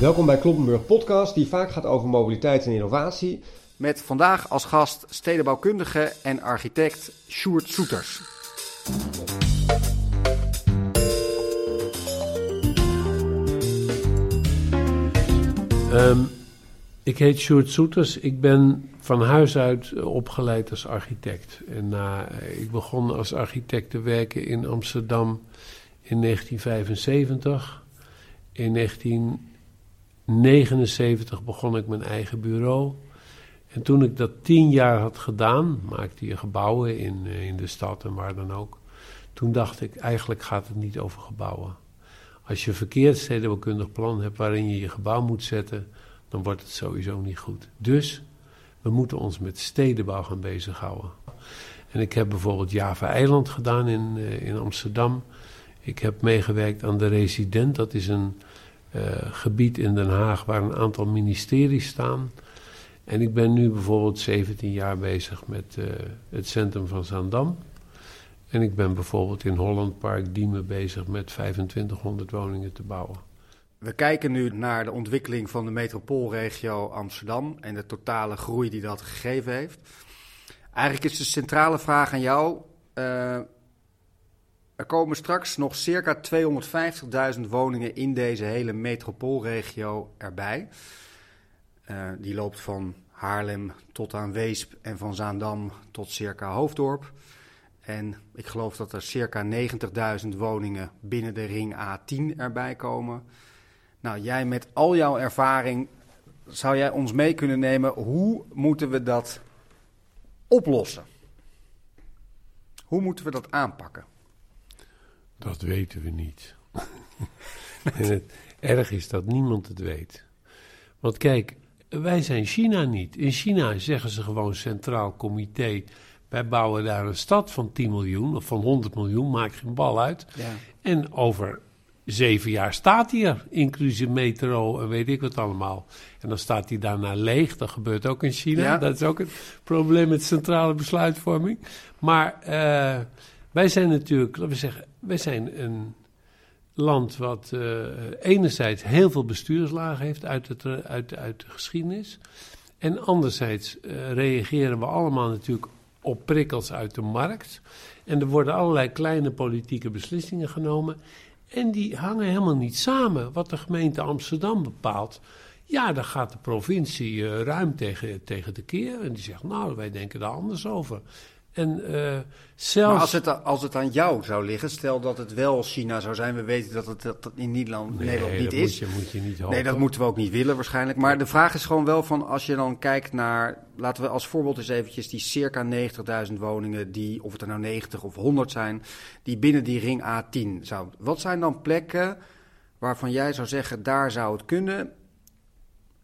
Welkom bij Kloppenburg Podcast, die vaak gaat over mobiliteit en innovatie. Met vandaag als gast stedenbouwkundige en architect Sjoerd Soeters. Ehm, ik heet Sjoerd Soeters. Ik ben van huis uit eh, opgeleid als architect. En na, eh, ik begon als architect te werken in Amsterdam in 1975. In 1979 begon ik mijn eigen bureau. En toen ik dat tien jaar had gedaan, maakte je gebouwen in, eh, in de stad en waar dan ook. Toen dacht ik, eigenlijk gaat het niet over gebouwen. Als je een verkeerd stedenbouwkundig plan hebt waarin je je gebouw moet zetten, dan wordt het sowieso niet goed. Dus we moeten ons met stedenbouw gaan bezighouden. En ik heb bijvoorbeeld Java-eiland gedaan in, uh, in Amsterdam. Ik heb meegewerkt aan de Resident. Dat is een gebied in Den Haag waar een aantal ministeries staan. En ik ben nu bijvoorbeeld 17 jaar bezig met uh, het centrum van Zaandam. En ik ben bijvoorbeeld in Holland Park Diemen bezig met 2500 woningen te bouwen. We kijken nu naar de ontwikkeling van de metropoolregio Amsterdam en de totale groei die dat gegeven heeft. Eigenlijk is de centrale vraag aan jou. Uh, er komen straks nog circa 250.000 woningen in deze hele metropoolregio erbij. Uh, die loopt van Haarlem tot aan Weesp en van Zaandam tot circa Hoofddorp. En ik geloof dat er circa 90.000 woningen binnen de ring A10 erbij komen. Nou, jij met al jouw ervaring, zou jij ons mee kunnen nemen? Hoe moeten we dat oplossen? Hoe moeten we dat aanpakken? Dat weten we niet. en het erg is dat niemand het weet. Want kijk, wij zijn China niet. In China zeggen ze gewoon Centraal Comité. Wij bouwen daar een stad van 10 miljoen of van 100 miljoen, maakt geen bal uit. Ja. En over zeven jaar staat hij er, inclusief metro en weet ik wat allemaal. En dan staat hij daarna leeg, dat gebeurt ook in China. Ja. Dat is ook het probleem met centrale besluitvorming. Maar uh, wij zijn natuurlijk, laten we zeggen, wij zijn een land wat uh, enerzijds heel veel bestuurslagen heeft uit, het, uit, uit de geschiedenis. En anderzijds uh, reageren we allemaal natuurlijk op prikkels uit de markt. En er worden allerlei kleine politieke beslissingen genomen. En die hangen helemaal niet samen. Wat de gemeente Amsterdam bepaalt. Ja, daar gaat de provincie ruim tegen, tegen de keer. En die zegt, nou, wij denken daar anders over. En uh, zelfs... Maar als het, als het aan jou zou liggen, stel dat het wel China zou zijn. We weten dat het dat in Nederland, nee, Nederland niet dat is. Moet je, moet je niet hopen. nee, dat moeten we ook niet willen waarschijnlijk. Maar de vraag is gewoon wel van, als je dan kijkt naar... Laten we als voorbeeld eens eventjes die circa 90.000 woningen... die, of het er nou 90 of 100 zijn, die binnen die ring A10 zou... Wat zijn dan plekken waarvan jij zou zeggen, daar zou het kunnen...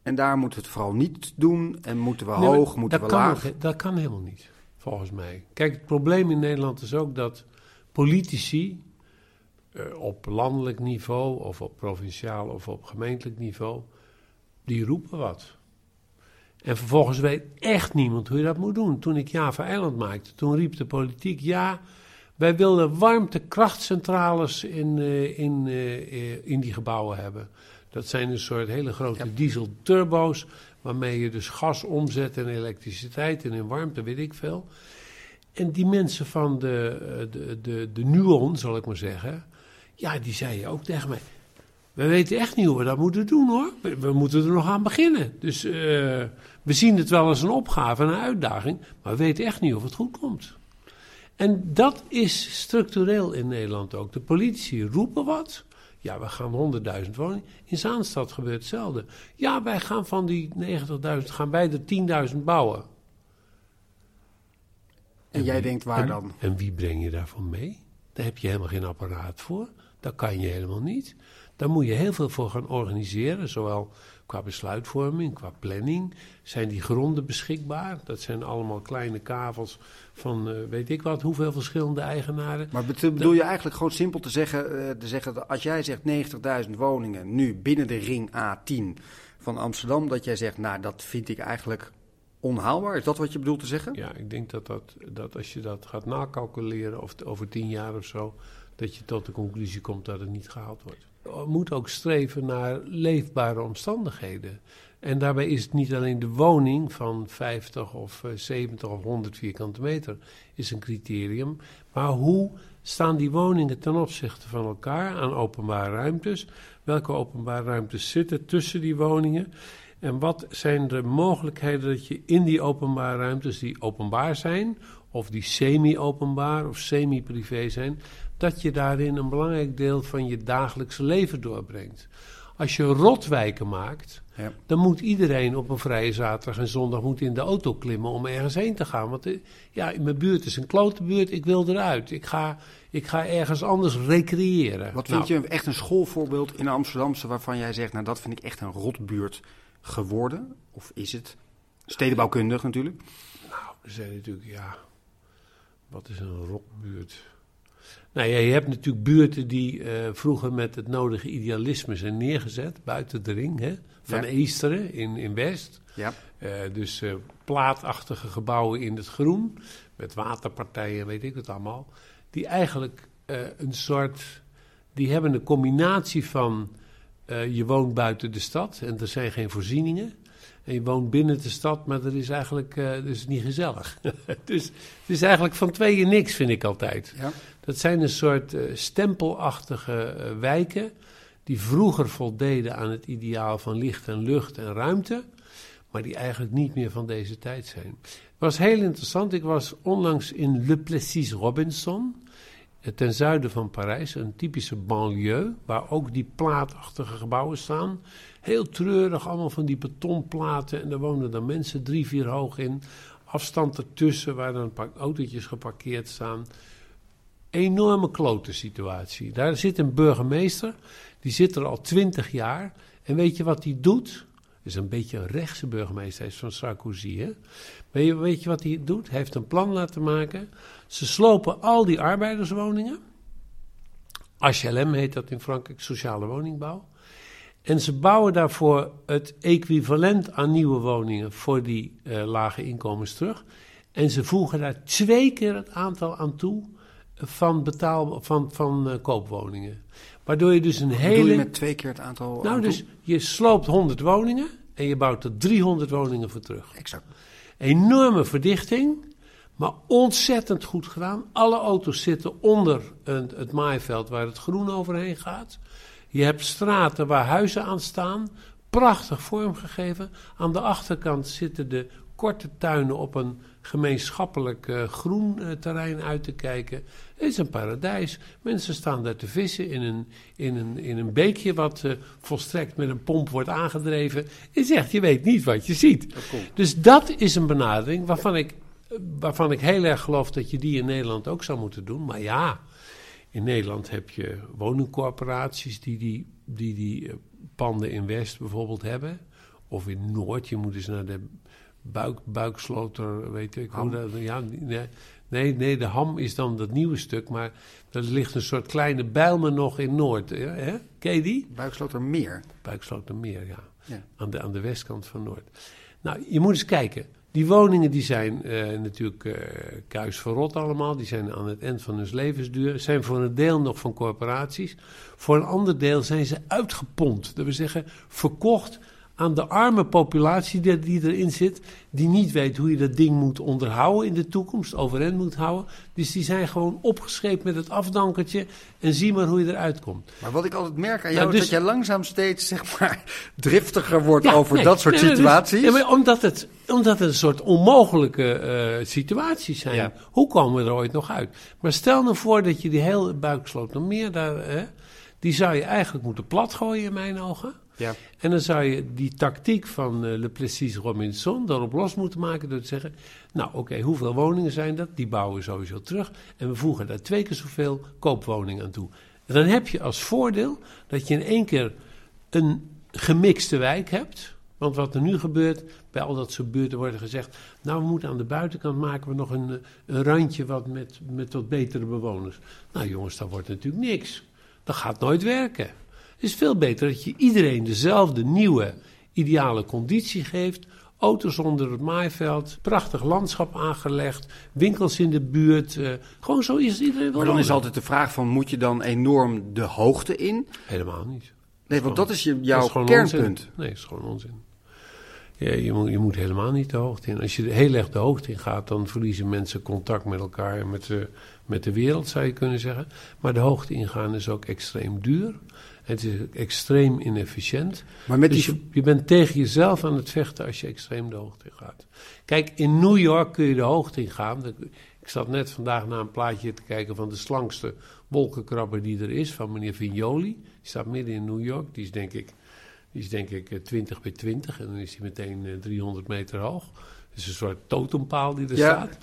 En daar moeten we het vooral niet doen. En moeten we nee, hoog, moeten we laag. Dat kan helemaal niet volgens mij. Kijk, het probleem in Nederland is ook dat politici uh, op landelijk niveau of op provinciaal of op gemeentelijk niveau, die roepen wat. En vervolgens weet echt niemand hoe je dat moet doen. Toen ik Java Eiland maakte, toen riep de politiek, ja, wij willen warmtekrachtcentrales in, uh, in, uh, in die gebouwen hebben. Dat zijn een soort hele grote ja. dieselturbo's waarmee je dus gas omzet in elektriciteit en in warmte, weet ik veel. En die mensen van de, de, de, de Nuon, zal ik maar zeggen, ja, die zeiden ook tegen mij, we weten echt niet hoe we dat moeten doen hoor. We, moeten er nog aan beginnen. Dus uh, we zien het wel als een opgave en een uitdaging, maar we weten echt niet of het goed komt. En dat is structureel in Nederland ook. De politici roepen wat. Ja, we gaan 100.000 woningen. In Zaanstad gebeurt hetzelfde. Ja, wij gaan van die 90.000, gaan wij er 10.000 bouwen. En, en jij wie, denkt waar en, dan? En wie breng je daarvoor mee? Daar heb je helemaal geen apparaat voor. Dat kan je helemaal niet. Daar moet je heel veel voor gaan organiseren, zowel qua besluitvorming, qua planning. Zijn die gronden beschikbaar? Dat zijn allemaal kleine kavels van uh, weet ik wat, hoeveel verschillende eigenaren. Maar bedoel je eigenlijk gewoon simpel te zeggen, uh, te zeggen dat als jij zegt 90.000 woningen nu binnen de ring A10 van Amsterdam, dat jij zegt, nou dat vind ik eigenlijk onhaalbaar? Is dat wat je bedoelt te zeggen? Ja, ik denk dat, dat, dat als je dat gaat nakalculeren of over tien jaar of zo, dat je tot de conclusie komt dat het niet gehaald wordt. We moeten ook streven naar leefbare omstandigheden. En daarbij is het niet alleen de woning van 50 of 70 of 100 vierkante meter is een criterium, maar hoe staan die woningen ten opzichte van elkaar aan openbare ruimtes? Welke openbare ruimtes zitten tussen die woningen? En wat zijn de mogelijkheden dat je in die openbare ruimtes die openbaar zijn, of die semi-openbaar of semi-privé zijn, dat je daarin een belangrijk deel van je dagelijkse leven doorbrengt. Als je rotwijken maakt, ja. dan moet iedereen op een vrije zaterdag en zondag moet in de auto klimmen om ergens heen te gaan. Want eh, ja, mijn buurt is een klote buurt, ik wil eruit. Ik ga, ik ga ergens anders recreëren. Wat vind nou. je echt een schoolvoorbeeld in Amsterdamse waarvan jij zegt, nou dat vind ik echt een rotbuurt geworden? Of is het stedenbouwkundig natuurlijk? Nou, er zijn natuurlijk, ja, wat is een rotbuurt? Nou ja, je hebt natuurlijk buurten die uh, vroeger met het nodige idealisme zijn neergezet, buiten de ring, hè, van ja. Easteren in, in West. Ja. Uh, dus uh, plaatachtige gebouwen in het groen, met waterpartijen, weet ik het allemaal. Die eigenlijk een soort, die hebben een combinatie van je woont buiten de stad en er zijn geen voorzieningen. En je woont binnen de stad, maar dat is eigenlijk uh, dus niet gezellig. dus het is eigenlijk van tweeën niks, vind ik altijd. Ja. Dat zijn een soort uh, stempelachtige uh, wijken. die vroeger voldeden aan het ideaal van licht en lucht en ruimte. maar die eigenlijk niet meer van deze tijd zijn. Het was heel interessant. Ik was onlangs in Le Plessis Robinson ten zuiden van Parijs, een typische banlieue, waar ook die plaatachtige gebouwen staan. Heel treurig, allemaal van die betonplaten. En daar wonen dan mensen drie, vier hoog in. Afstand ertussen, waar dan een paar autootjes geparkeerd staan. Enorme klote situatie. Daar zit een burgemeester, die zit er al twintig jaar. En weet je wat hij doet? is een beetje een rechtse burgemeester, hij is van Sarkozy. Hè? Weet, je, wat hij doet? Hij heeft een plan laten maken. Ze slopen al die arbeiderswoningen. HLM heet dat in Frankrijk, sociale woningbouw. En ze bouwen daarvoor het equivalent aan nieuwe woningen voor die uh, lage inkomens terug. En ze voegen daar twee keer het aantal aan toe van, betaal, van, van uh, koopwoningen. Waardoor je dus een hele. je met twee keer het aantal. Nou, dus je sloopt 100 woningen en je bouwt er 300 woningen voor terug. Exact. Enorme verdichting. Maar ontzettend goed gedaan. Alle auto's zitten onder het maaiveld waar het groen overheen gaat. Je hebt straten waar huizen aan staan. Prachtig vormgegeven. Aan de achterkant zitten de korte tuinen op een gemeenschappelijk uh, groen uh, terrein uit te kijken. Het is een paradijs. Mensen staan daar te vissen in een, in een, in een beekje wat uh, volstrekt met een pomp wordt aangedreven. Je zegt, je weet niet wat je ziet. dus dat is een benadering waarvan ik waarvan ik heel erg geloof dat je die in Nederland ook zou moeten doen. Maar ja, in Nederland heb je woningcorporaties die die, die, die eh, panden in West bijvoorbeeld hebben. Of in Noord, je moet eens naar de buik, buiksloter, weet ik hoe dat... Ja, nee, nee, de ham is dan dat nieuwe stuk, maar er ligt een soort kleine bijlmer nog in Noord. Hè? Ken je die? Buikslotermeer. Buikslotermeer, ja. ja. Aan, de, aan de westkant van Noord. Nou, je moet eens kijken. Die woningen die zijn uh, natuurlijk uh, kuis verrot allemaal. Die zijn aan het eind van hun levensduur. Zijn voor een deel nog van corporaties. Voor een ander deel zijn ze uitgepompt. Dat we zeggen, verkocht aan de arme populatie die, die, erin zit, die niet weet hoe je dat ding moet onderhouden in de toekomst, overeind moet houden. Dus die zijn gewoon opgescheept met het afdankertje en zie maar hoe je eruit komt. Maar wat ik altijd merk aan jou, is dus- dat jij langzaam steeds zeg maar, driftiger wordt over dat soort nee, situaties. Dus, ja, omdat, het, omdat het een soort onmogelijke uh, situaties zijn. Hoe komen we er ooit nog uit? Maar stel nou voor dat je die hele buiksloot nog meer daar, hè, die zou je eigenlijk moeten platgooien in mijn ogen. Ja. En dan zou je die tactiek van uh, Le Plessis Robinson daarop los moeten maken door te zeggen: Nou, oké, hoeveel woningen zijn dat? Die bouwen we sowieso terug. En we voegen daar twee keer zoveel koopwoningen aan toe. En dan heb je als voordeel dat je in één keer een gemixte wijk hebt. Want wat er nu gebeurt, bij al dat soort buurten worden gezegd... nou, we moeten aan de buitenkant maken we nog een, een randje wat met, met wat betere bewoners. Nou jongens, dat wordt natuurlijk niks. Dat gaat nooit werken. Het is veel beter dat je iedereen dezelfde nieuwe ideale conditie geeft, Auto's onder het maaiveld, prachtig landschap aangelegd, winkels in de buurt. eh, gewoon zo is iedereen wel. Maar dan is altijd de vraag van, moet je dan enorm de hoogte in? Helemaal niet. Nee, want dat is je, Dat jouw is gewoon kernpunt. onzin. Nee, dat is gewoon onzin. Ja, je, moet, je moet helemaal niet de hoogte in. Als je heel erg de hoogte in gaat, dan verliezen mensen contact met elkaar en met de, met de wereld, zou je kunnen zeggen. Maar de hoogte ingaan is ook extreem duur. Het is extreem inefficiënt. Maar met dus die... je, je bent tegen jezelf aan het vechten als je extreem de hoogte in gaat. Kijk, in New York kun je de hoogte in gaan. Ik zat net vandaag naar een plaatje te kijken van de slankste wolkenkrabber die er is, van meneer Vignoli. Die staat midden in New York. Die is denk ik, die is denk ik eh, 20 bij 20 en dan is hij meteen eh, 300 meter hoog. Dus een soort totempaal die er Ja. staat.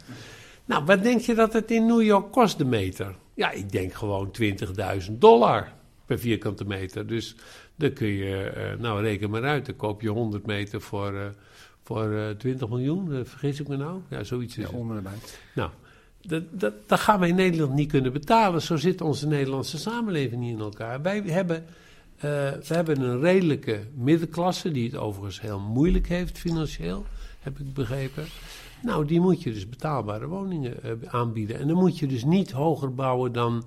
Nou, wat denk je dat het in New York kost, de meter? Ja, ik denk gewoon 20.000 dollar per vierkante meter. Dus dan kun je, eh, nou reken maar uit, dan koop je 100 meter voor, eh, voor eh, 20 miljoen. Eh, vergis ik me nou? Ja, zoiets is Ja, erbij. Nou, dat, dat, dat gaan wij in Nederland niet kunnen betalen. Zo zit onze Nederlandse samenleving niet in elkaar. Wij hebben, we hebben een redelijke middenklasse, die het overigens heel moeilijk heeft financieel, heb ik begrepen. Nou, die moet je dus betaalbare woningen aanbieden. En dan moet je dus niet hoger bouwen dan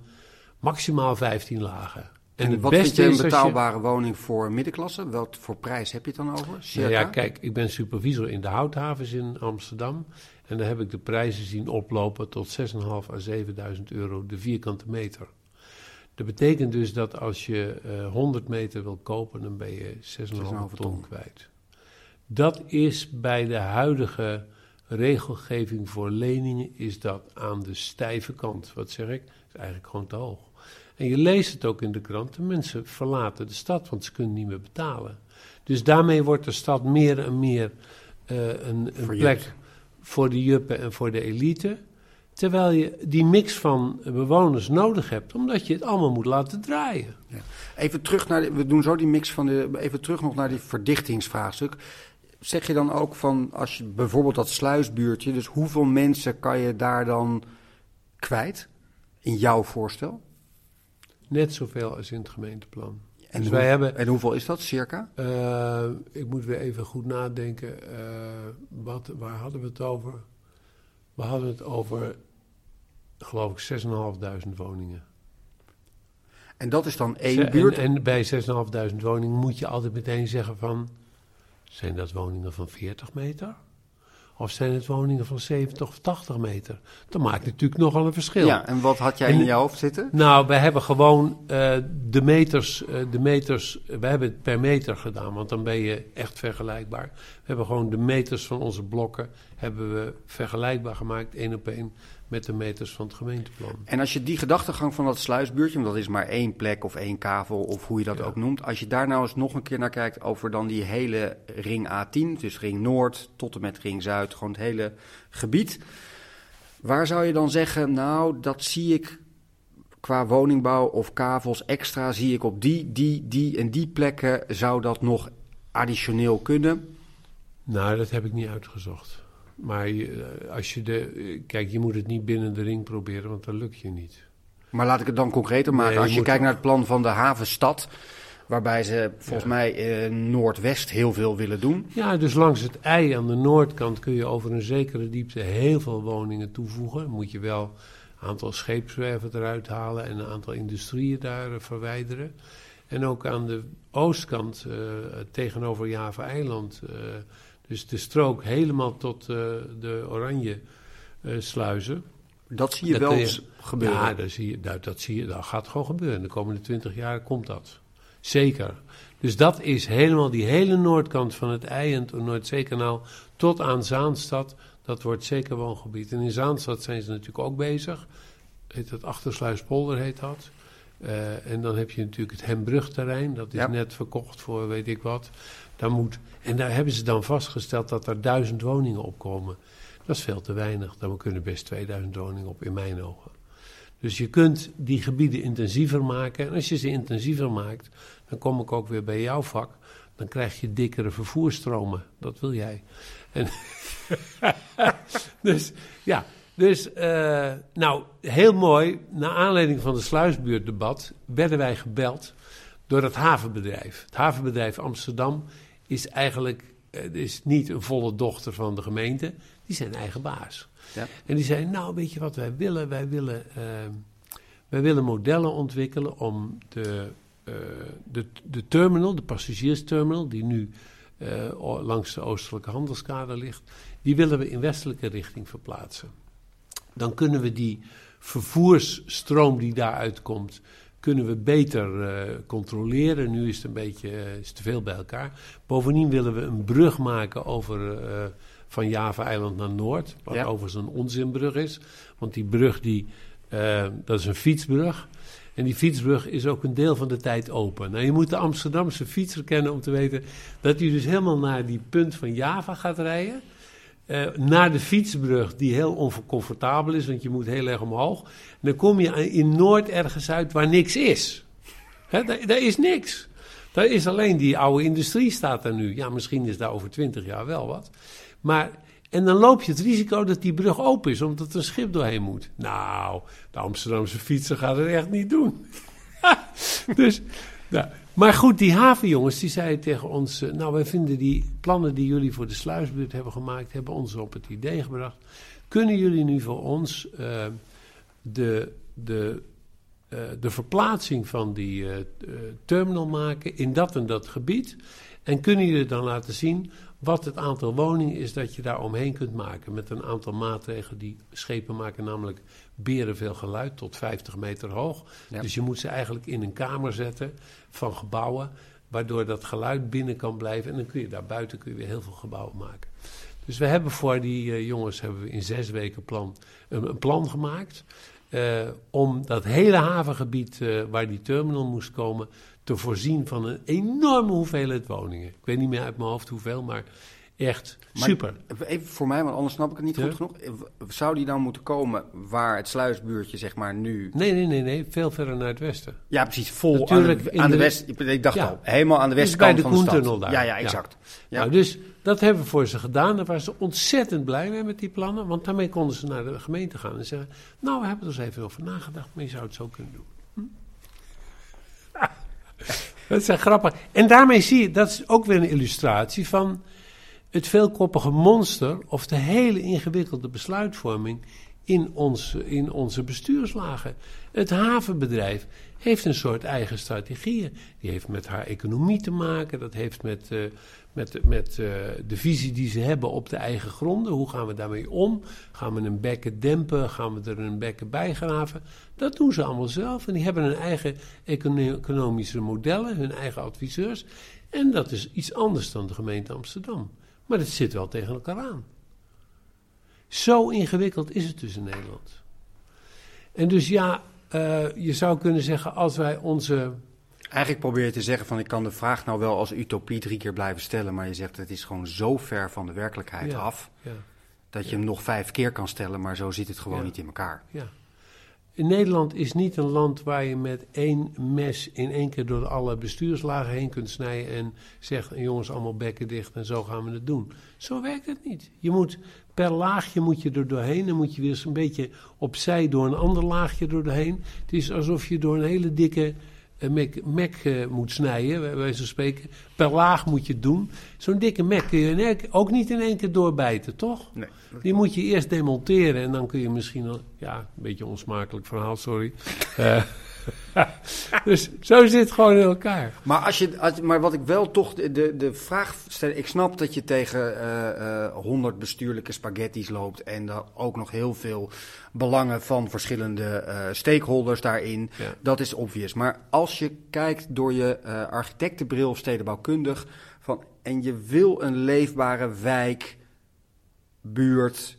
maximaal 15 lagen. En, het wat vind beste je een je- betaalbare woning voor middenklasse? Wat voor prijs heb je het dan over? Nou ja, kijk, ik ben supervisor in de houthavens in Amsterdam. En daar heb ik de prijzen zien oplopen tot 6.500 à 7.000 euro de vierkante meter. Dat betekent dus dat als je eh 100 meter wil kopen, dan ben je 6,5 ton ton. kwijt. Dat is bij de huidige regelgeving voor leningen is dat aan de stijve kant. Wat zeg ik? is eigenlijk gewoon te hoog. En je leest het ook in de krant. De mensen verlaten de stad, want ze kunnen niet meer betalen. Dus daarmee wordt de stad meer en meer eh, een, een plek voor de juppen en voor de elite. Terwijl je die mix van bewoners nodig hebt, omdat je het allemaal moet laten draaien. Even terug naar, de- we doen zo die mix van de, even terug nog naar die verdichtingsvraagstuk. Zeg je dan ook van, als je bijvoorbeeld dat sluisbuurtje, dus hoeveel mensen kan je daar dan kwijt in jouw voorstel? Net zoveel als in het gemeenteplan. En, dus hoe- wij hebben, en hoeveel is dat circa? eh, ik moet weer even goed nadenken, eh, wat, waar hadden we het over? We hadden het over, geloof ik, 6.500 woningen. En dat is dan één buurt. En, en bij 6.500 woningen moet je altijd meteen zeggen van... zijn dat woningen van 40 meter? Of zijn het woningen van 70 of 80 meter? Dat maakt natuurlijk nogal een verschil. ja, en wat had jij En- in je hoofd zitten? Nou, we hebben gewoon eh, de meters, eh, de meters, we hebben het per meter gedaan, want dan ben je echt vergelijkbaar. We hebben gewoon de meters van onze blokken, hebben we vergelijkbaar gemaakt, één op één, met de meters van het gemeenteplan. En als je die gedachtegang van dat sluisbuurtje, want dat is maar één plek of één kavel of hoe je dat Ja. ook noemt. Als je daar nou eens nog een keer naar kijkt over dan die hele ring A10, dus ring Noord tot en met ring Zuid, gewoon het hele gebied. Waar zou je dan zeggen, nou dat zie ik qua woningbouw of kavels extra, zie ik op die, die, die en die plekken zou dat nog additioneel kunnen? Nou, dat heb ik niet uitgezocht. Maar je, eh, als je de. eh, Kijk, je moet het niet binnen de ring proberen, want dan lukt je niet. Maar laat ik het dan concreter maken. Nee, Als je kijkt naar het plan van de havenstad, waarbij ze volgens Ja. mij eh, Noordwest heel veel willen doen. Ja, dus langs het ei aan de noordkant kun je over een zekere diepte heel veel woningen toevoegen. Moet je wel een aantal scheepswerven eruit halen en een aantal industrieën daar verwijderen. En ook aan de oostkant eh, tegenover Java-eiland, eh, dus de strook helemaal tot eh, de oranje eh, sluizen. Dat zie je Dat wel eens gebeuren. Ja, dat, zie je, dat, dat, zie je, dat gaat gewoon gebeuren. De komende twintig jaar komt dat. Zeker. Dus dat is helemaal die hele noordkant van het ei en het Noordzeekanaal tot aan Zaanstad. Dat wordt zeker woongebied. En in Zaanstad zijn ze natuurlijk ook bezig. Heet dat Achtersluispolder heet dat. Eh, en dan heb je natuurlijk het Hembrugterrein. Dat is Ja. net verkocht voor weet ik wat. Moet, en daar hebben ze dan vastgesteld dat er duizend woningen opkomen. Dat is veel te weinig. Daar kunnen best 2000 woningen op in mijn ogen. Dus je kunt die gebieden intensiever maken. En als je ze intensiever maakt, dan kom ik ook weer bij jouw vak. Dan krijg je dikkere vervoerstromen. Dat wil jij. En dus ja, dus eh, nou heel mooi. Naar aanleiding van het sluisbuurtdebat werden wij gebeld door het havenbedrijf. Het havenbedrijf Amsterdam is eigenlijk het is niet een volle dochter van de gemeente, die zijn eigen baas. Ja. En die zei, nou weet je wat wij willen? Wij willen, eh, wij willen modellen ontwikkelen om de, eh, de, de terminal, de passagiersterminal, die nu eh, langs de oostelijke handelskade ligt, die willen we in westelijke richting verplaatsen. Dan kunnen we die vervoersstroom die daaruit komt, kunnen we beter eh, controleren. Nu is het een beetje eh, is te veel bij elkaar. Bovendien willen we een brug maken over eh, van Java-eiland naar Noord, wat Ja. overigens een onzinbrug is, want die brug die, dat is een fietsbrug. En die fietsbrug is ook een deel van de tijd open. Nou, je moet de Amsterdamse fietser kennen om te weten dat hij dus helemaal naar die punt van Java gaat rijden. Eh, naar de fietsbrug, die heel oncomfortabel is, want je moet heel erg omhoog. Dan kom je in Noord ergens uit waar niks is. Hè, daar, is niks. Daar is alleen die oude industrie staat daar nu. Ja, misschien is daar over twintig jaar wel wat. Maar, en dan loop je het risico dat die brug open is, omdat er een schip doorheen moet. Nou, de Amsterdamse fietser gaat het echt niet doen. dus, nou, maar goed, die havenjongens die zeiden tegen ons... eh, nou, wij vinden die plannen die jullie voor de sluisbuurt hebben gemaakt... hebben ons op het idee gebracht. Kunnen jullie nu voor ons eh, de, de, eh, de verplaatsing van die terminal maken in dat en dat gebied? En kunnen jullie dan laten zien wat het aantal woningen is dat je daar omheen kunt maken... met een aantal maatregelen die schepen maken, namelijk berenveel geluid tot 50 meter hoog. Ja. Dus je moet ze eigenlijk in een kamer zetten van gebouwen, waardoor dat geluid binnen kan blijven. En dan kun je daar buiten kun je weer heel veel gebouwen maken. Dus we hebben voor die eh, jongens hebben we in zes weken plan, een, een plan gemaakt. eh, om dat hele havengebied eh, waar die terminal moest komen, te voorzien van een enorme hoeveelheid woningen. Ik weet niet meer uit mijn hoofd hoeveel, maar echt Maar super. Even voor mij, want anders snap ik het niet Ja. goed genoeg. Zou die dan moeten komen waar het sluisbuurtje zeg maar nu... Nee, nee, nee, nee, veel verder naar het westen. Ja, precies, vol aan Natuurlijk, de, aan de de- west... Ik, dacht Ja. al, helemaal aan de Dus westkant bij de van de stad. Koentunnel daar. Ja, ja, Ja. exact. Ja. Nou, dus dat hebben we voor ze gedaan. Daar waren ze ontzettend blij mee met die plannen. Want daarmee konden ze naar de gemeente gaan en zeggen... Nou, we hebben er eens even over nagedacht, maar je zou het zo kunnen doen. Hm? dat echt grappig. En daarmee zie je, dat is ook weer een illustratie van het veelkoppige monster... of de hele ingewikkelde besluitvorming in, ons, in onze bestuurslagen. Het havenbedrijf heeft een soort eigen strategieën. Die heeft met haar economie te maken. Dat heeft met, eh, met, met eh, de visie die ze hebben op de eigen gronden. Hoe gaan we daarmee om? Gaan we een bekken dempen? Gaan we er een bekken bij graven? Dat doen ze allemaal zelf. En die hebben hun eigen econo- economische modellen, hun eigen adviseurs. En dat is iets anders dan de gemeente Amsterdam. Maar het zit wel tegen elkaar aan. Zo ingewikkeld is het dus in Nederland. En dus ja, eh, je zou kunnen zeggen, als wij onze. Eigenlijk probeer je te zeggen van ik kan de vraag nou wel als utopie drie keer blijven stellen, maar je zegt het is gewoon zo ver van de werkelijkheid Ja. af Ja, dat je hem nog vijf keer kan stellen, maar zo zit het gewoon niet in elkaar. ja. In Nederland is niet een land waar je met één mes in één keer door alle bestuurslagen heen kunt snijden en zegt: jongens, allemaal bekken dicht en zo gaan we het doen. Zo werkt het niet. Je moet per laagje moet je er doorheen en moet je weer eens een beetje opzij door een ander laagje er doorheen. Het is alsof je door een hele dikke eh, Mac, Mac eh, moet snijden, bij wijze van spreken. Per laag moet je het doen. Zo'n dikke Mac kun je één ook niet in één keer doorbijten, toch? Nee. Die moet je eerst demonteren en dan kun je misschien... al- Ja, een beetje onsmakelijk verhaal, sorry. Dus zo zit het gewoon in elkaar. Maar, als je, als, maar wat ik wel toch de, de, de vraag stel, ik snap dat je tegen eh, eh, 100 bestuurlijke spaghetti's loopt en dan ook nog heel veel belangen van verschillende eh, stakeholders daarin. Ja. Dat is obvious. Maar als je kijkt door je architectenbril of stedenbouwkundig van, en je wil een leefbare wijk, buurt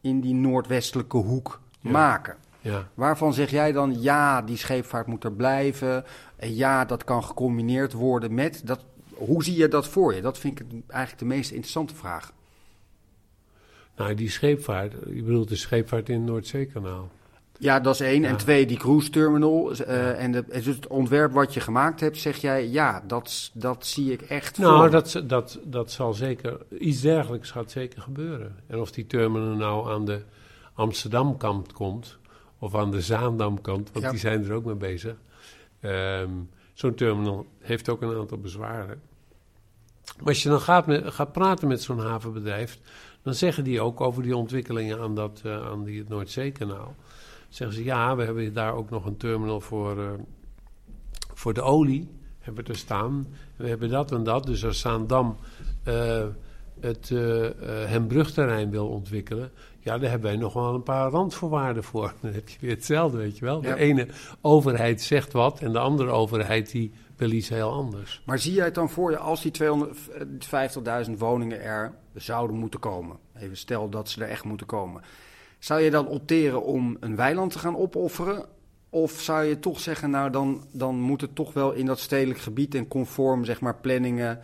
in die noordwestelijke hoek Ja. maken. Ja. Waarvan zeg jij dan ja, die scheepvaart moet er blijven. En ja, dat kan gecombineerd worden met. Dat, hoe zie je dat voor je? Dat vind ik eigenlijk de meest interessante vraag. Nou, die scheepvaart, je bedoelt de scheepvaart in het Noordzeekanaal. Ja, dat is één. Ja. En twee, die cruise terminal. eh, En de, dus het ontwerp wat je gemaakt hebt, zeg jij ja, dat, dat zie ik echt voor. Nou, me. dat, dat, dat zal zeker, iets dergelijks gaat zeker gebeuren. En of die terminal nou aan de Amsterdam-kant komt, of aan de Zaandam-kant, want Ja. die zijn er ook mee bezig. Ehm, Zo'n terminal heeft ook een aantal bezwaren. Maar als je dan gaat, met, gaat praten met zo'n havenbedrijf, dan zeggen die ook over die ontwikkelingen aan, dat, uh, aan die, het Noordzeekanaal. Zeggen ze, ja, we hebben daar ook nog een terminal voor, uh, voor de olie, hebben er staan. We hebben dat en dat, dus als Zaandam uh, het Hembrugterrein wil ontwikkelen... Ja, daar hebben wij nog wel een paar randvoorwaarden voor. Dan heb je weer hetzelfde, weet je wel. De ene overheid zegt wat en de andere overheid die wil iets heel anders. Maar zie jij het dan voor je als die 250.000 woningen er zouden moeten komen? Even stel dat ze er echt moeten komen. Zou je dan opteren om een weiland te gaan opofferen? Of zou je toch zeggen, nou dan, dan moet het toch wel in dat stedelijk gebied en conform zeg maar planningen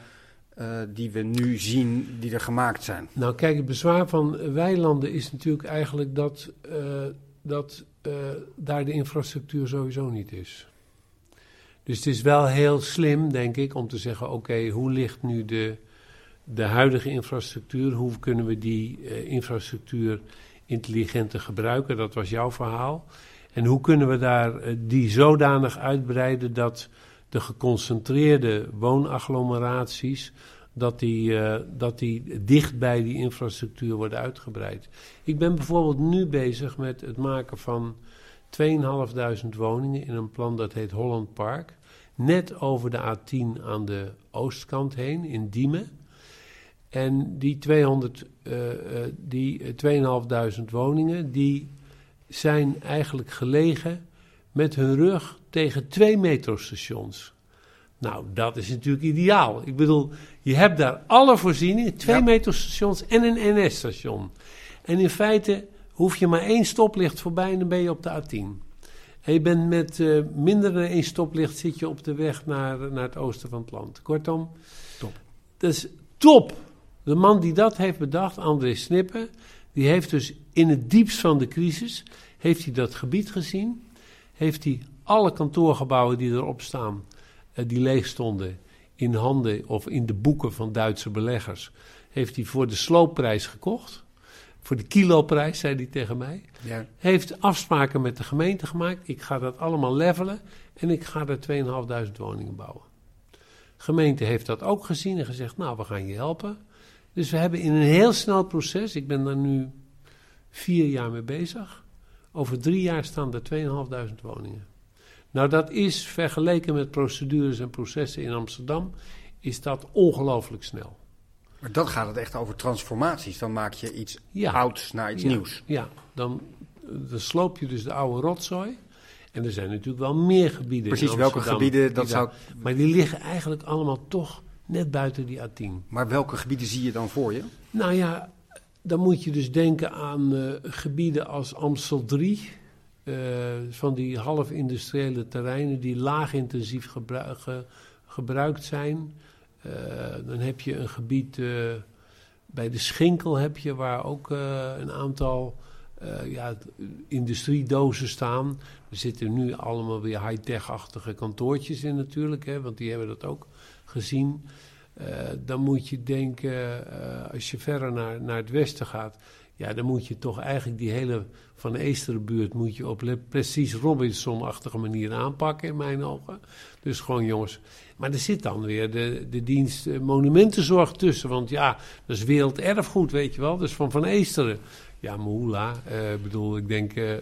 uh, die we nu zien, die er gemaakt zijn? Nou kijk, het bezwaar van weilanden is natuurlijk eigenlijk dat, uh, dat uh, daar de infrastructuur sowieso niet is. Dus het is wel heel slim, denk ik, om te zeggen: oké, hoe ligt nu de, de huidige infrastructuur? Hoe kunnen we die infrastructuur intelligenter gebruiken? Dat was jouw verhaal. En hoe kunnen we daar die zodanig uitbreiden dat de geconcentreerde woonagglomeraties. Dat die, uh, dat die dicht bij die infrastructuur worden uitgebreid. Ik ben bijvoorbeeld nu bezig met het maken van 2.500 woningen in een plan dat heet Holland Park net over de A10 aan de oostkant heen, in Diemen. En die, 200, uh, uh, die 2.500 woningen, die zijn eigenlijk gelegen met hun rug tegen twee metrostations. Nou, dat is natuurlijk ideaal. Ik bedoel, je hebt daar alle voorzieningen, twee ja. metrostations en een NS-station. En in feite hoef je maar één stoplicht voorbij en dan ben je op de A10. En je bent met uh, minder dan één stoplicht zit je op de weg naar, naar het oosten van het land. Kortom, top. Dat is top. De man die dat heeft bedacht, André Snippen, die heeft dus in het diepst van de crisis, heeft hij dat gebied gezien, heeft hij alle kantoorgebouwen die erop staan, uh, die leeg stonden, in handen of in de boeken van Duitse beleggers, heeft hij voor de sloopprijs gekocht voor de kiloprijs, zei hij tegen mij. Ja. Heeft afspraken met de gemeente gemaakt. Ik ga dat allemaal levelen en ik ga er 2.500 woningen bouwen. De gemeente heeft dat ook gezien en gezegd, nou, we gaan je helpen. Dus we hebben in een heel snel proces, ik ben daar nu vier jaar mee bezig. Over drie jaar staan er 2.500 woningen. Nou, dat is vergeleken met procedures en processen in Amsterdam, is dat ongelooflijk snel. Maar dan gaat het echt over transformaties. Dan maak je iets ja. ouds naar iets ja. nieuws. Ja, dan, dan sloop je dus de oude rotzooi. En er zijn natuurlijk wel meer gebieden. Precies, welke gebieden dat zou. Maar die liggen eigenlijk allemaal toch net buiten die A10. Maar welke gebieden zie je dan voor je? Nou ja, dan moet je dus denken aan uh, gebieden als Amstel 3. Uh, van die half-industriële terreinen die laag intensief gebru ge gebruikt zijn. Uh, dan heb je een gebied bij de Schinkel heb je waar ook een aantal ja, industriedozen staan. Er zitten nu allemaal weer high-tech-achtige kantoortjes in natuurlijk, hè, want die hebben dat ook gezien. Dan moet je denken, als je verder naar, naar het westen gaat, ja, dan moet je toch eigenlijk die hele Van Eesterenbuurt moet je op precies Robinson-achtige manier aanpakken in mijn ogen. Dus gewoon jongens. Maar er zit dan weer de, de dienst monumentenzorg tussen. Want ja, dat is werelderfgoed, weet je wel. Dus van Van Eesteren. Ja, Moela. Ik uh, bedoel, ik denk... Uh, uh,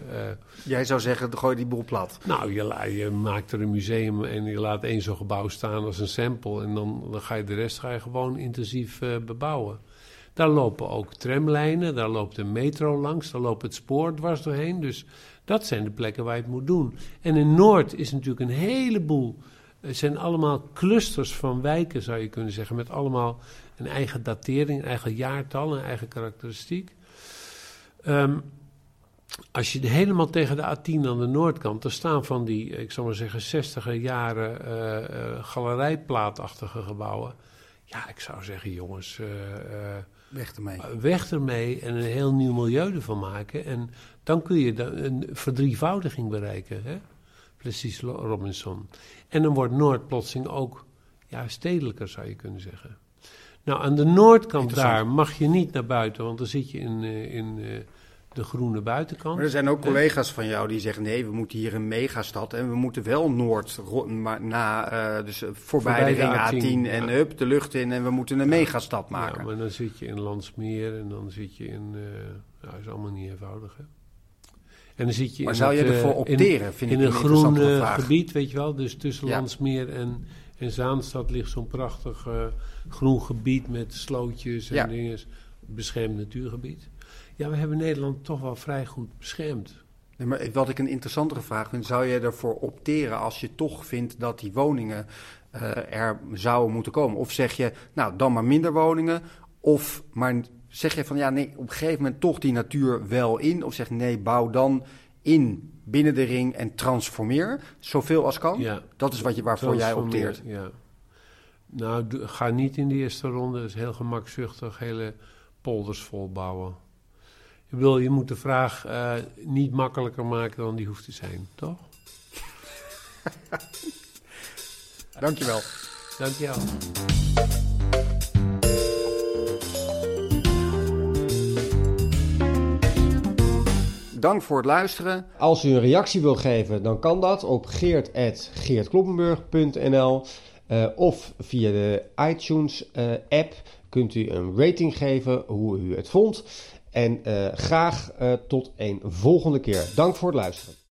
Jij zou zeggen, gooi die boel plat. Nou, je, je, maakt er een museum en je laat één zo'n gebouw staan als een sample. En dan, dan ga je de rest ga je gewoon intensief bebouwen. Daar lopen ook tramlijnen, daar loopt de metro langs, daar loopt het spoor dwars doorheen. Dus dat zijn de plekken waar je het moet doen. En in Noord is natuurlijk een heleboel... Het zijn allemaal clusters van wijken, zou je kunnen zeggen. Met allemaal een eigen datering, een eigen jaartal, een eigen karakteristiek. Um, als je helemaal tegen de A10 aan de noordkant, er staan van die, ik zal maar zeggen, 60er jaren uh, uh, galerijplaatachtige gebouwen. Ja, ik zou zeggen, jongens. Uh, weg ermee. Weg ermee en een heel nieuw milieu ervan maken. En dan kun je een verdrievoudiging bereiken. Hè? Precies, Robinson. En dan wordt Noord plotseling ook ja, stedelijker, zou je kunnen zeggen. Nou, aan de noordkant daar mag je niet naar buiten, want dan zit je in, in uh, de groene buitenkant. Maar er zijn ook collega's van jou die zeggen: nee, we moeten hier een megastad en we moeten wel Noord maar na, uh, dus voorbij, voorbij de ring A10, en hup de lucht in en we moeten een megastad maken. Ja, maar dan zit je in Landsmeer en dan zit je in, uh, nou, is allemaal niet eenvoudig. Hè? En dan zit je maar in zou het, je ervoor opteren? in, vind in ik een, een groen gebied, weet je wel. Dus tussen Ja. Landsmeer en, en Zaanstad ligt zo'n prachtig uh, groen gebied met slootjes en Ja. dingen. Beschermd natuurgebied. Ja, we hebben Nederland toch wel vrij goed beschermd. Nee, maar wat ik een interessantere vraag vind, zou je ervoor opteren als je toch vindt dat die woningen uh, er zouden moeten komen? Of zeg je, nou dan maar minder woningen? Of maar zeg je van ja, nee, op een gegeven moment toch die natuur wel in? Of zeg nee, bouw dan in binnen de ring en transformeer zoveel als kan? Ja. Dat is wat je, waarvoor jij opteert. Ja. Nou, ga niet in de eerste ronde. Dat is heel gemakzuchtig. Hele polders volbouwen. Ik bedoel, je moet de vraag eh, niet makkelijker maken dan die hoeft te zijn, toch? Dankjewel. Dank Dank voor het luisteren. Als u een reactie wil geven, dan kan dat op geert.geertkloppenburg.nl uh, of via de iTunes-app kunt u een rating geven hoe u het vond. En uh, graag tot een volgende keer. Dank voor het luisteren.